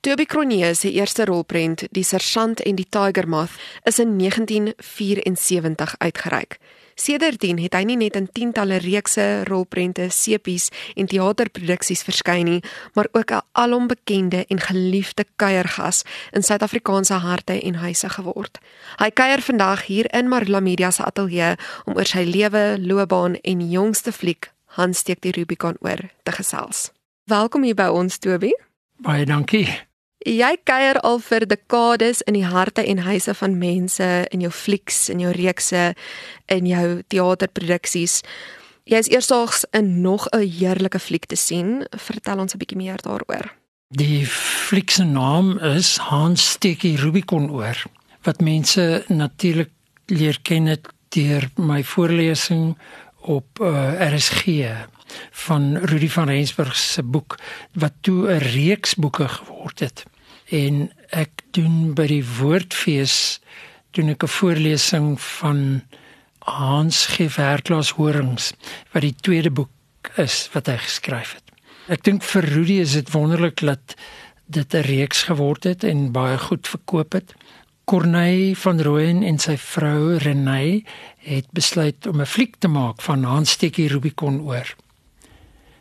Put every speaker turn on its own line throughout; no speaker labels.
Toby Cronje se eerste rolprent, Die Sergeant en die Tiger Moth, is in 1974 uitgereik. Sedertdien het hy nie net in tientalle reekse, rolprente, sepies en teaterproduksies verskyn nie, maar ook 'n alom bekende en geliefde kuiergas in Suid-Afrikaanse harte en huise geword. Hy kuier vandag hier in Marula Media se ateljee om oor sy lewe, loopbaan en jongste fliek Hans steek die Rubicon oor te gesels. Welkom hier by ons Toby.
Baie dankie.
Jy kuier al vir dekades in die harte en huise van mense in jou flieks en jou reekse in jou teaterproduksies. Jy is eersdaags in nog 'n heerlike fliek te sien. Vertel ons 'n bietjie meer daaroor.
Die fliek se naam is Hans Stekkie Rubicon oor wat mense natuurlik leer ken het deur my voorlesing op uh, eh, RSG van Rudy van Rensburg se boek wat toe 'n reeks boeke geword het. En ek doen by die Woordfees doen ek 'n voorlesing van Hans Geverklas Horings wat die tweede boek is wat hy geskryf het. Ek dink vir Rudy is dit wonderlik dat dit 'n reeks geword het en baie goed verkoop het. Corneille van Rooyen en sy vrou Renée het besluit om 'n fliek te maak van Hans Stekkie Rubicon oor.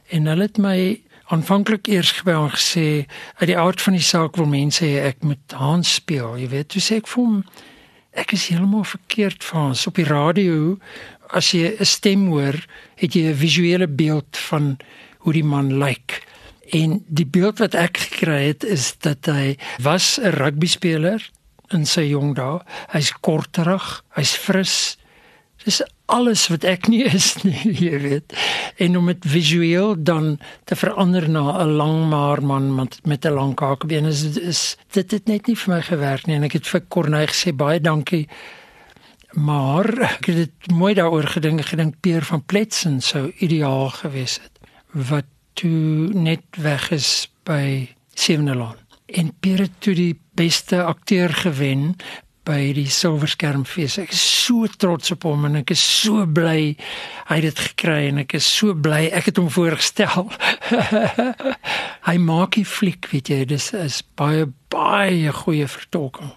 En hulle het my aanvanklik eers en gesê uit die aard van die saak wil mense hê ek moet Hans speel. Jy weet, toe sê ek vir hom ek is heeltemal verkeerd van Hans op die radio as jy 'n stem hoor, het jy 'n visuele beeld van hoe die man lyk. En die beeld wat ek gekry het is dat hy was 'n rugby speler in sy jong dae. Hy's korterig, hy's fris. Dis alles wat ek nie is nie, jy weet. En om dit visueel dan te verander na 'n lang maar man met met 'n lang kakebeen is, is dit het net nie vir my gewerk nie en ek het vir Corneille gesê baie dankie. Maar ek het dit mooi daaroor gedink, gedink Peer van Pletsen sou ideaal gewees het wat toe net weg is by Sewenelaan. En Peer het toe die beste akteur gewen by die Silverskermfees. Ek is so trots op hom en ek is so bly hy het dit gekry en ek is so bly ek het hom voorgestel. hy maak die fliek, weet jy, dis is baie baie goeie vertolking.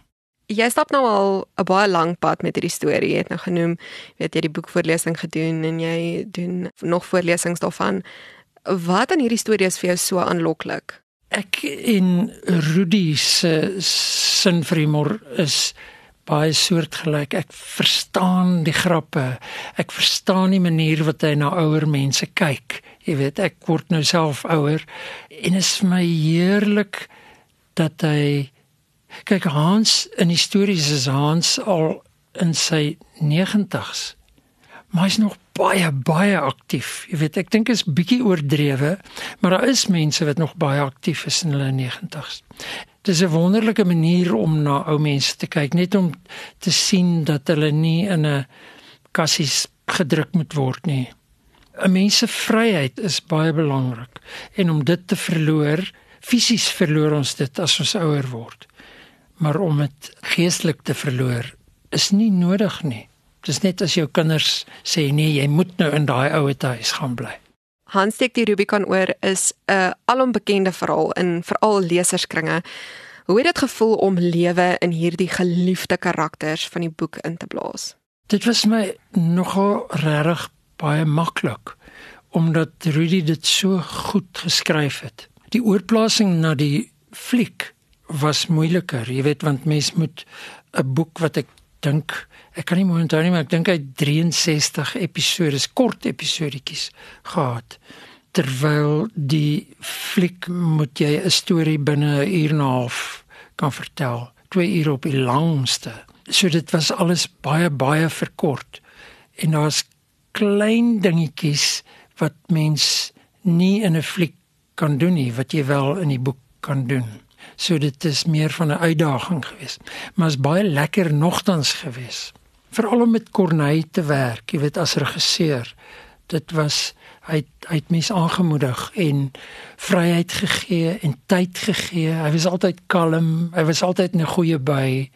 Jy stap nou al 'n baie lang pad met hierdie storie. Jy het nou genoem, weet jy, die boekvoorlesing gedoen en jy doen nog voorlesings daarvan. Wat aan hierdie storie is vir jou so aanloklik?
Ek in Rudy se sin vir humor is baie soortgelyk. Ek verstaan die grappe. Ek verstaan die manier wat hy na ouer mense kyk. Jy weet, ek word nou self ouer en is my heerlik dat hy kyk Hans in die stories is Hans al in sy 90's. Maar hy's nog baie baie aktief. Jy weet, ek dink is bietjie oordrewe, maar daar is mense wat nog baie aktief is in hulle 90's. Dis 'n wonderlike manier om na ou mense te kyk, net om te sien dat hulle nie in 'n kassies gedruk moet word nie. 'n Mens se vryheid is baie belangrik en om dit te verloor, fisies verloor ons dit as ons ouer word. Maar om dit geestelik te verloor is nie nodig nie. Dis net as jou kinders sê nee, jy moet nou in daai ouer huis gaan bly.
Hans steek die Rubicon oor is 'n alombekende verhaal in veral leserskringe. Hoe het dit gevoel om lewe in hierdie geliefde karakters van die boek in te blaas?
Dit was my nogal regtig baie maklik omdat Rudy dit so goed geskryf het. Die oorplasing na die fliek was moeiliker, jy weet want mens moet 'n boek wat ek dink ek kan nie mooi onthou nie maar ek dink hy 63 episode, kort episodetjies gehad. Terwyl die fliek moet jy 'n storie binne 'n uur en 'n half kan vertel, 2 ure op die langste. So dit was alles baie baie verkort. En daar's klein dingetjies wat mens nie in 'n fliek kan doen nie wat jy wel in die boek kan doen. So dit is meer van 'n uitdaging geweest, maar is baie lekker nogtans geweest. Veral om met Corneille te werk, jy weet as regisseur. Dit was hy hy het mens aangemoedig en vryheid gegee en tyd gegee. Hy was altyd kalm, hy was altyd 'n goeie by.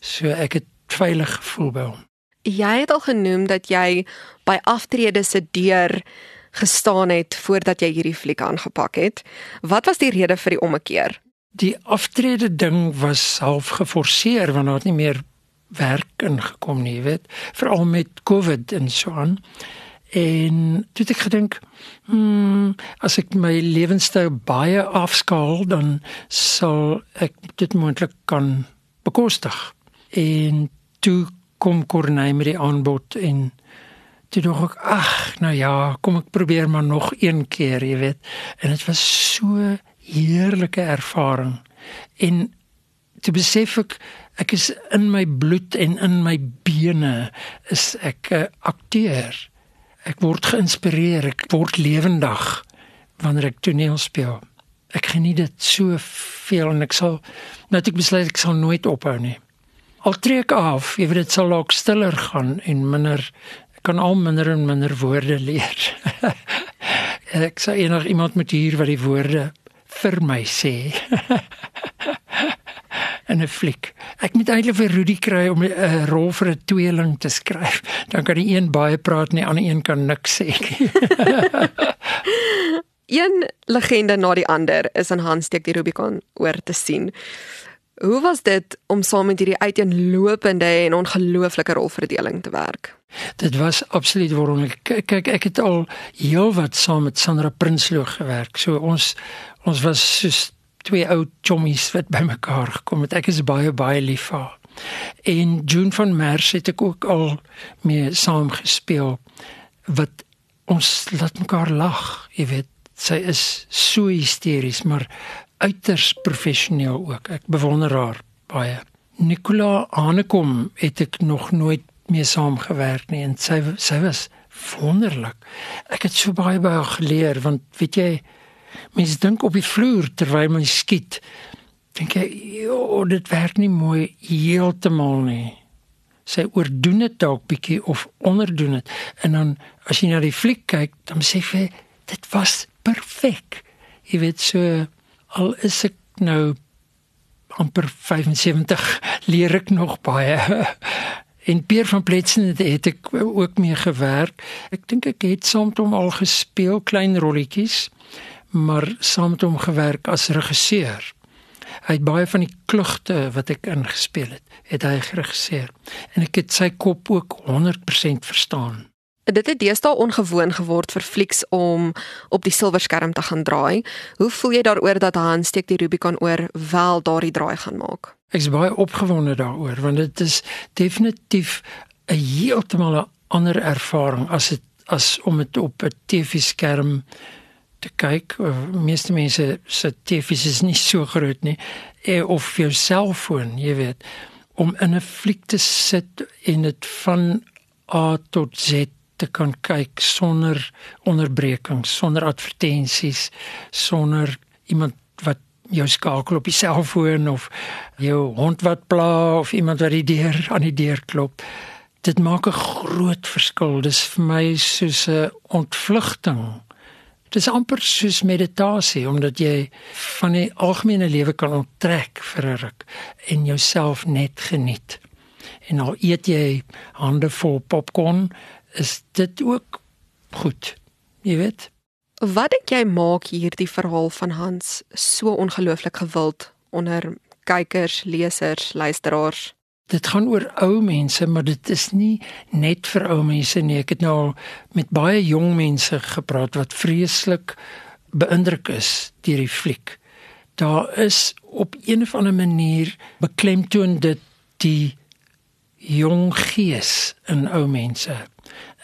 So ek het veilig gevoel by hom.
Jy het al genoem dat jy by aftrede se deur gestaan het voordat jy hierdie fliek aangepak het. Wat was die rede vir die ommekeer?
Die aftrede ding was half geforseer want daar het nie meer werk ingekom nie, weet, veral met COVID en so aan. En toe ek gedink, hmm, as ek my lewenstyl baie afskaal, dan sal ek dit moontlik kan bekostig. En toe kom Corneille met die aanbod en toe dink ek, ag, nou ja, kom ek probeer maar nog een keer, jy weet. En dit was so heerlike ervaring. En toe besef ek ek is in my bloed en in my bene is ek 'n akteur. Ek word geïnspireer, ek word lewendig wanneer ek toneel speel. Ek geniet dit so veel en ek sal net ek besluit ek sal nooit ophou nie. Al trek af, jy weet dit sal dalk stiller gaan en minder ek kan al minder en minder woorde leer. ek sê enig iemand moet hier wat die woorde vir my sê. in 'n fliek. Ek moet eintlik vir Rudy kry om 'n rol vir 'n tweeling te skryf. Dan kan die een baie praat en die ander een kan niks sê
een legende na die ander is in Handsteek die Rubicon oor te sien. Hoe was dit om saam met hierdie uiteenlopende en ongelooflike rolverdeling te werk?
Dit was absoluut wonderlik. Kyk, ek het al heelwat saam met Sandra Prinsloo gewerk. So ons ons was soos twee ou chommies wat bymekaar gekom het. Ek is baie baie lief vir haar. En June van Merwe het ek ook al mee saam gespeel wat ons laat mekaar lag, jy weet. Sy is so hysteries, maar uiters professioneel ook. Ek bewonder haar baie. Nicola Hanekom het ek nog nooit mee saamgewerk nie en sy sy was wonderlik. Ek het so baie by haar geleer want weet jy Mens dink op die vloer terwyl mens skiet. Dink jy, "O, dit werk nie mooi heeltemal nie." Sy oordoen dit dalk bietjie of onderdoen dit. En dan as jy na die fliek kyk, dan sê jy, "Dit was perfek." Jy weet so al is ek nou amper 75 leer ek nog baie. En Pierre van Pletsen het, ek ook mee gewerk. Ek dink ek het soms al gespeel klein rolletjies maar saam met hom gewerk as regisseur. Hy het baie van die klugte wat ek ingespeel het, het hy geregisseer en ek het sy kop ook 100% verstaan.
Dit het deesdae ongewoon geword vir flieks om op die silverskerm te gaan draai. Hoe voel jy daaroor dat Hans steek die Rubicon oor wel daardie draai gaan maak?
Ek is baie opgewonde daaroor want dit is definitief 'n heeltemal 'n ander ervaring as dit as om dit op 'n TV-skerm te kyk. Meeste mense se TV's is nie so groot nie. Eh, of jou selfoon, jy weet, om in 'n fliek te sit en dit van A tot Z te kan kyk sonder onderbrekings, sonder advertensies, sonder iemand wat jou skakel op die selfoon of jou hond wat pla of iemand wat die deur aan die deur klop. Dit maak 'n groot verskil. Dis vir my soos 'n ontvlugting Dit is amper soos meditasie omdat jy van die algemene lewe kan onttrek vir 'n ruk en jouself net geniet. En al eet jy hande vol popcorn, is dit ook goed. Jy weet.
Wat dink jy maak hierdie verhaal van Hans so ongelooflik gewild onder kykers, lesers, luisteraars?
Dit gaan oor ou mense, maar dit is nie net vir ou mense nie. Ek het nou met baie jong mense gepraat wat vreeslik beïndruk is deur die fliek. Daar is op een of ander manier beklemtoon dit die jong gees in ou mense.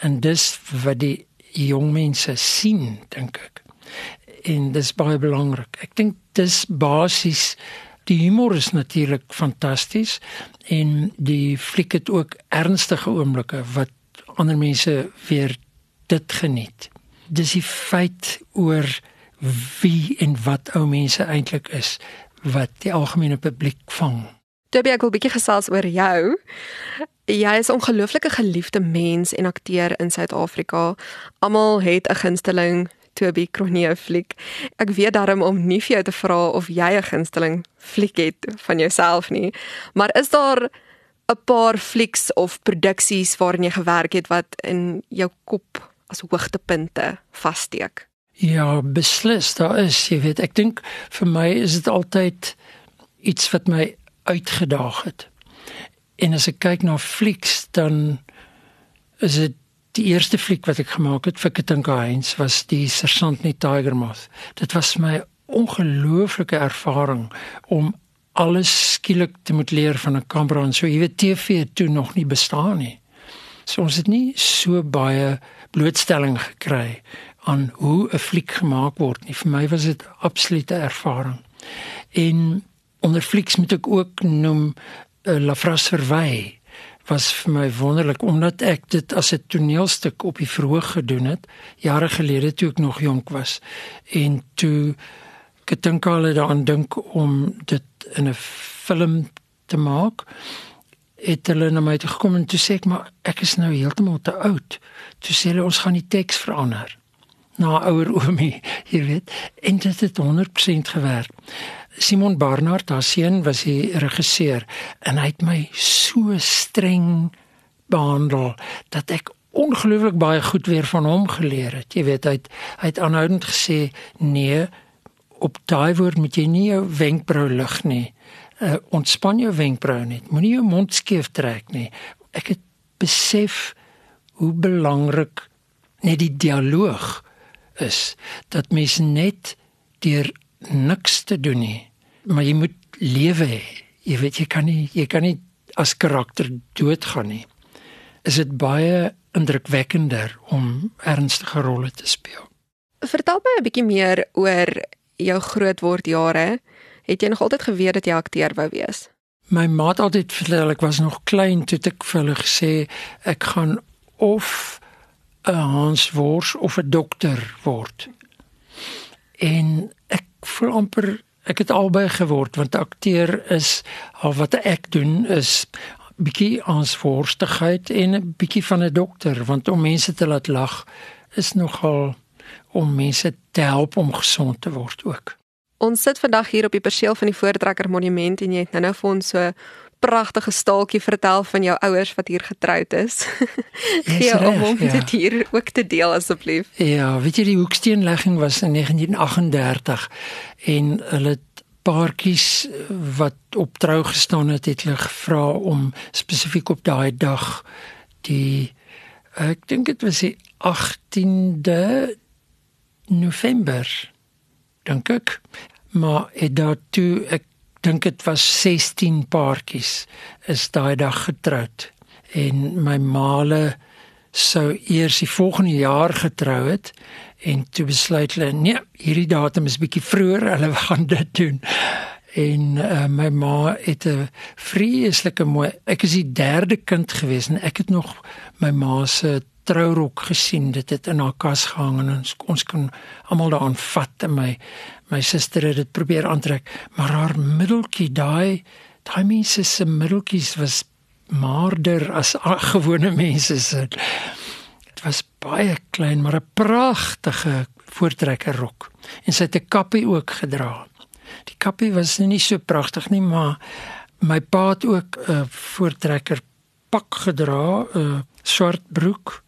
En dis wat die jong mense sien, dink ek. En dis baie belangrik. Ek dink dis basies Die humor is natuurlik fantasties en die fliek het ook ernstige oomblikke wat ander mense weer dit geniet. Dis die feit oor wie en wat ou mense eintlik is wat die algemene publiek vang.
Toby ek wil 'n bietjie gesels oor jou. Jy is 'n ongelooflike geliefde mens en akteur in Suid-Afrika. Almal het 'n gunsteling Toby Kronee fliek. Ek weet daarom om nie vir jou te vra of jy 'n gunsteling fliek het van jouself nie, maar is daar 'n paar flieks of produksies waarin jy gewerk het wat in jou kop as hoogtepunte vassteek?
Ja, beslis, daar is, jy weet, ek dink vir my is dit altyd iets wat my uitgedaag het. En as ek kyk na flieks dan is dit die eerste fliek wat ek gemaak het vir Katinka Heinz was die Sergeant nie Tiger Moth. Dit was my ongelooflike ervaring om alles skielik te moet leer van 'n kamera en so jy weet TV toe nog nie bestaan nie. So ons het nie so baie blootstelling gekry aan hoe 'n fliek gemaak word nie. Vir my was dit absolute ervaring. En onder flieks moet ek ook noem uh, La France Verwy was vir my wonderlik omdat ek dit as 'n toneelstuk op die verhoog gedoen het jare gelede toe ek nog jonk was. En toe ek dink al daaraan dink om dit in 'n film te maak het hulle na my toe gekom en toe sê ek maar ek is nou heeltemal te oud. Toe sê hulle ons gaan die teks verander. Na ouer oomie jy weet. En dit het 100% gewerk Simon Barnard, haar seun, was die regisseur en hy het my so streng behandel dat ek ongelooflik baie goed weer van hom geleer het. Jy weet, hy het, hy het aanhoudend gesê, "Nee, op daai woord moet jy nie jou wenkbrau lig nie. Uh, ontspan jou wenkbrau net. Moenie jou mond skief trek nie." Ek het besef hoe belangrik net die dialoog is dat mense net deur niks te doen nie. Maar jy moet lewe hê. Jy weet jy kan nie jy kan nie as karakter doodgaan nie. Is dit baie indrukwekkender om ernstige rolle te speel.
Vertel my 'n bietjie meer oor jou grootword jare. Het jy nog altyd geweet dat jy akteur wou wees?
My ma het altyd vertel ek was nog klein toe ek vir hulle gesê ek gaan of 'n Hans Wors of 'n dokter word. En ek voel amper ek het albei geword want akteur is al wat ek doen is bietjie aansvoorstigheid en 'n bietjie van 'n dokter want om mense te laat lag is nogal om mense te help om gesond te word ook.
Ons sit vandag hier op die perseel van die Voortrekker Monument en jy het nou-nou vir ons so pragtige staaltjie vertel van jou ouers wat hier getroud is. Gee om om ja. dit hier ook te deel asseblief.
Ja, weet jy die hoeksteenlegging was in 1938 en hulle paartjies wat op trou gestaan het, het hulle gevra om spesifiek op daai dag die ek dink dit was die 18de November dink ek maar het daartoe ek dink dit was 16 paartjies is daai dag getroud. En my maale sou eers die volgende jaar getrou het en toe besluit hulle nee hierdie datum is bietjie vroeër hulle gaan dit doen. En uh, my ma het 'n vreeslike mooi ek is die derde kind gewees en ek het nog my ma se trourok gesien. Dit het in haar kas gehang en ons, ons kon almal daaraan vat en my my suster het dit probeer aantrek. Maar haar middeltjie daai daai mense se middeltjies was maarder as gewone mense se. Dit was baie klein maar 'n pragtige voortrekker rok en sy het 'n kappie ook gedra. Die kappie was nie so pragtig nie maar my pa het ook 'n voortrekker pak gedra 'n swart broek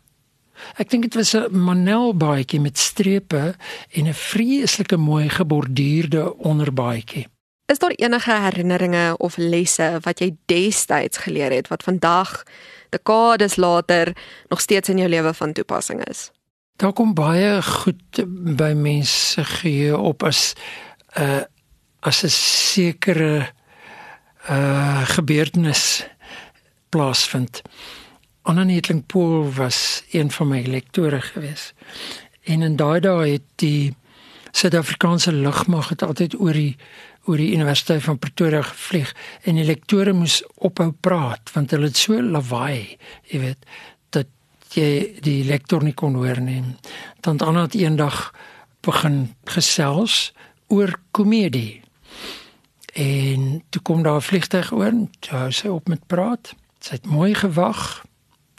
Ek dink dit was 'n Manel baadjie met strepe en 'n vreeslike mooi geborduurde onderbaadjie.
Is daar enige herinneringe of lesse wat jy destyds geleer het wat vandag dekades later nog steeds in jou lewe van toepassing is?
Daar kom baie goed by mense geheue op as 'n uh, as 'n sekere uh gebeurtenis plaasvind. Anna Netling Pool was een van my lektore gewees. En in daai dae het die Suid-Afrikaanse lugmag het altyd oor die oor die Universiteit van Pretoria gevlieg en die lektore moes ophou praat want hulle het so lawaai, jy weet, dat jy die lektor nie kon hoor nie. Dan Anna het eendag begin gesels oor komedie. En toe kom daar 'n vliegtuig oor, toe hou sy op met praat. Sy het mooi gewag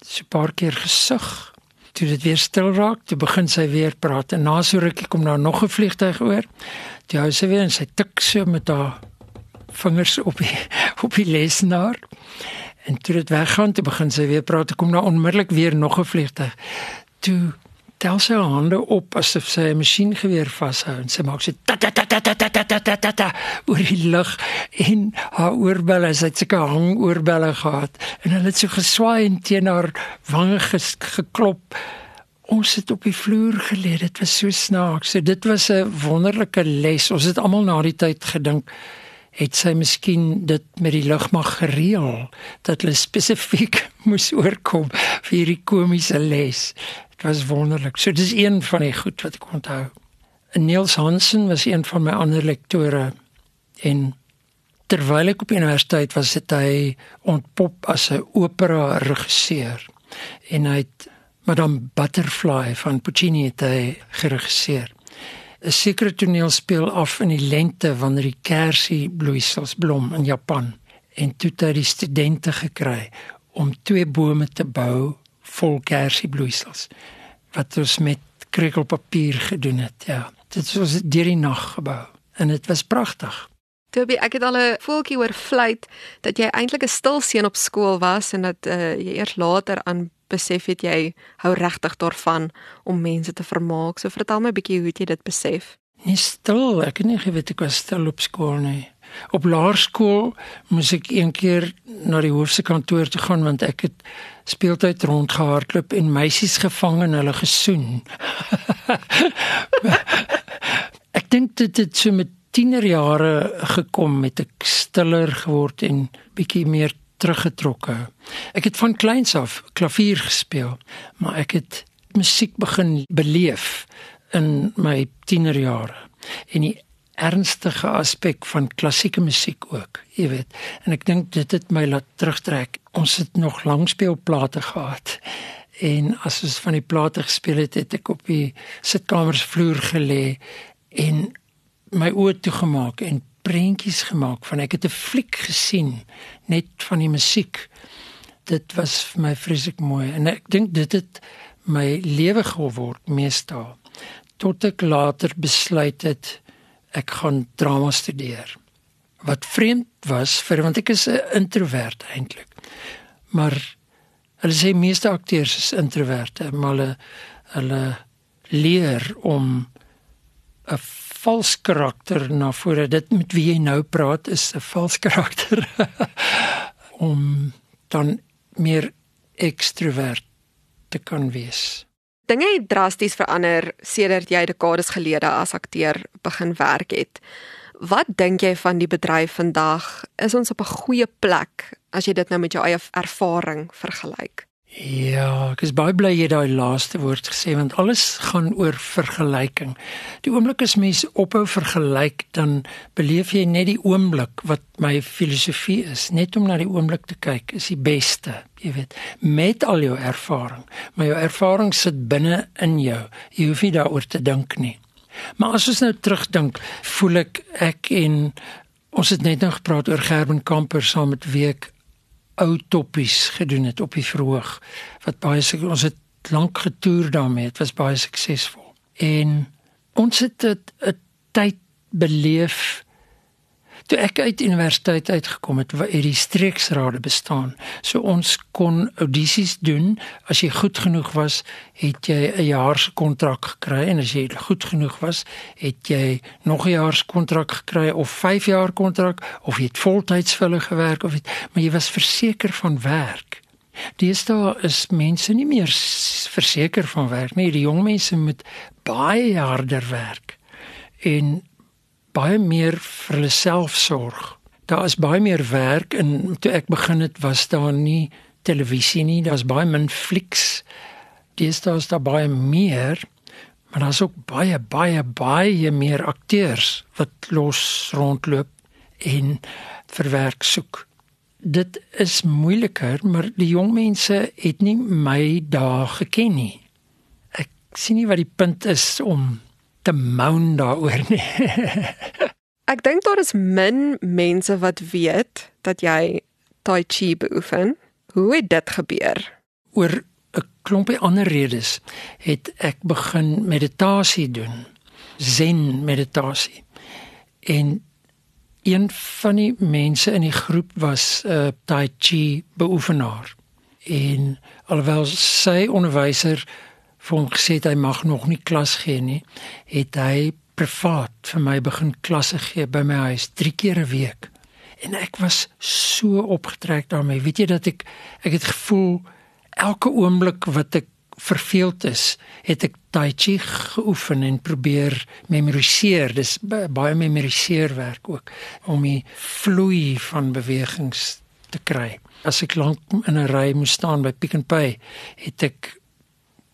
so 'n paar keer gesug. Toe dit weer stil raak, toe begin sy weer praat en na so rukkie kom daar nog 'n vliegtyg oor. Toe hou sy weer en sy tik so met haar vingers op die op die lesenaar. En toe dit weggaan, toe begin sy weer praat. Toe kom daar onmiddellik weer nog 'n vliegtyg. Toe tel sy hande op asof sy 'n masjiengeweer vashou en sy maak so ta ta ta ta ta ta ta ta ta ta oor die lug en haar oorbelle sy het sulke hang oorbelle gehad en hulle het so geswaai en teen haar wange ges, geklop ons het op die vloer gelê dit was so snaaks so dit was 'n wonderlike les ons het almal na die tyd gedink het sy miskien dit met die lugmag gereël dat hulle spesifiek moes oorkom vir hierdie komiese les. Dit was wonderlik. So dis een van die goed wat ek onthou. Niels Hansen was een van my ander lektore en terwyl ek op universiteit was, het hy ontpop as 'n opera regisseur en hy het Madame Butterfly van Puccini het hy geregisseer. 'n sekere toneel speel af in die lente wanneer die kersie bloeisels blom in Japan en toe het die studente gekry om twee bome te bou vol kersie bloeisels wat ons met krekelpapier gedoen het ja. Dit was deur die nag gebou en dit was pragtig.
Toby, ek het al 'n voeltjie oor fluit dat jy eintlik 'n stil seun op skool was en dat uh, jy eers later aan besef het jy hou regtig daarvan om mense te vermaak. So vertel my 'n bietjie hoe jy dit besef.
Nie stil, ek het nie geweet ek was stil op skool nie. Op laerskool moes ek een keer na die hoofse kantoor toe gaan want ek het speeltyd rondgehardloop en meisies gevang en hulle gesoen. ek dink dit het so met tienerjare gekom met ek stiller geword en bietjie meer teruggetrokke. Ek het van kleins af klavier gespeel, maar ek het musiek begin beleef in my tienerjare. En die ernstige aspek van klassieke musiek ook, jy weet. En ek dink dit het my laat terugtrek. Ons het nog langspeelplate gehad. En as ons van die plate gespeel het, het ek op die sitkamersvloer gelê en my oë toegemaak en prentjies gemaak van ek het 'n fliek gesien net van die musiek. Dit was vir my vreeslik mooi en ek dink dit het my lewe geword meestal tot ek later besluit het ek gaan drama studeer. Wat vreemd was vir want ek is 'n introvert eintlik. Maar hulle sê meeste akteurs is introverte, maar hulle hulle leer om 'n vals karakter na vore. Dit met wie jy nou praat is 'n vals karakter om dan meer ekstrovert te kan wees.
Dinge het drasties verander sedert jy dekades gelede as akteur begin werk het. Wat dink jy van die bedryf vandag? Is ons op 'n goeie plek as jy dit nou met jou eie ervaring vergelyk?
Ja, ek is baie bly jy daai laaste woord gesê want alles gaan oor vergelyking. Die oomblik as mens ophou vergelyk, dan beleef jy net die oomblik wat my filosofie is, net om na die oomblik te kyk is die beste, jy weet, met al jou ervaring. Maar jou ervaring sit binne in jou. Jy hoef nie daaroor te dink nie. Maar as ons nou terugdink, voel ek ek en ons het net nou gepraat oor Gerben Kamper saam met week ou toppies gedoen het op die verhoog wat baie ons het lank getoer daarmee dit was baie suksesvol. En ons het 'n tyd beleef toe ek uit universiteit uitgekom het waar die streeksrade bestaan so ons kon audisies doen as jy goed genoeg was het jy 'n jaar se kontrak gekry en as jy goed genoeg was het jy nog 'n jaar se kontrak gekry of 5 jaar kontrak of jy het voltyds vir hulle gewerk of het, maar jy was verseker van werk Deesdae is mense nie meer verseker van werk nie. Die jong mense moet baie harder werk. En baie meer vir hulle self sorg. Daar is baie meer werk en toe ek begin het was daar nie televisie nie, daar's baie min flieks. Dis daar's daar baie meer, maar daar's ook baie baie baie meer akteurs wat los rondloop en vir werk soek. Dit is moeiliker, maar die jong mense het nie my dae geken nie. Ek sien nie wat die punt is om te moan daaroor nie.
Ek dink daar is min mense wat weet dat jy tai chi beoefen. Hoe het dit gebeur?
Oor 'n klompie ander redes het ek begin meditasie doen. Zen meditasie. En een van die mense in die groep was 'n uh, tai chi beoefenaar. En alhoewel sy onderwyser vir hom gesê het hy mag nog nie klas gee nie, het hy privaat vir my begin klasse gee by my huis 3 keer 'n week. En ek was so opgetrek daarmee. Weet jy dat ek ek het gevoel elke oomblik wat ek verveeld is, het ek tai chi geoefen en probeer memoriseer. Dis baie memoriseerwerk ook om die vloei van bewegings te kry. As ek lank in 'n ry moes staan by Pick n Pay, het ek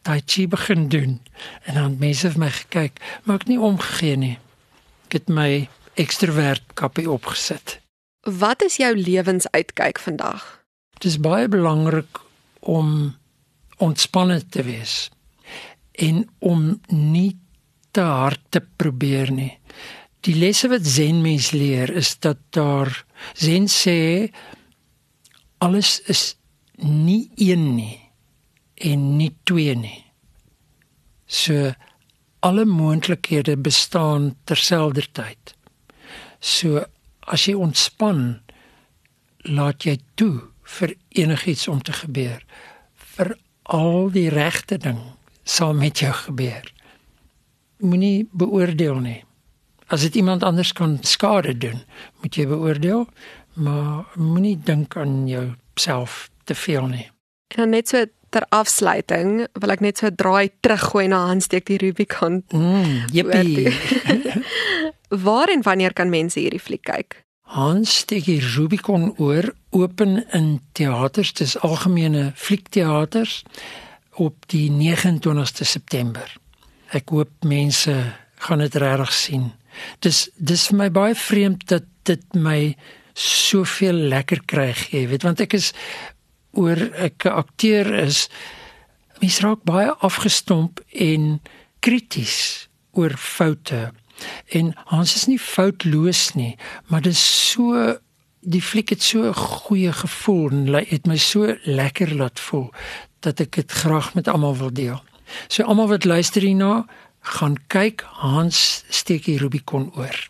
tai chi begin doen en dan mense vir my gekyk, maar ek nie omgegee nie. Ek het my ekstrovert kappie opgesit.
Wat is jou lewensuitkyk vandag?
Dit is baie belangrik om ontspanne te wees en om nie te hard te probeer nie. Die lesse wat Zen mens leer is dat daar Zen sê alles is nie een nie en nie twee nie. So alle moontlikhede bestaan terselfdertyd. So as jy ontspan, laat jy toe vir enigiets om te gebeur. Vir al die regte ding sal met jou gebeur. Moenie beoordeel nie. As dit iemand anders kan skade doen, moet jy beoordeel, maar moenie dink aan jouself te veel nie.
En net so ter afsluiting, wil ek net so draai teruggooi na Hanssteek die Rubicon.
Mm, jippie.
Waar en wanneer kan mense hierdie fliek kyk?
Hanssteek die Rubicon oor open in teaters, dis algemene fliekteaters op die 29ste September. Ek hoop mense gaan dit regtig sien. Dis dis vir my baie vreemd dat dit my soveel lekker kry gee, weet want ek is oor 'n akteur is mens raak baie afgestomp en krities oor foute. En Hans is nie foutloos nie, maar dit is so die fliek het so 'n goeie gevoel en het my so lekker laat voel dat ek dit graag met almal wil deel. So almal wat luister hierna, gaan kyk Hans steek die Rubicon oor.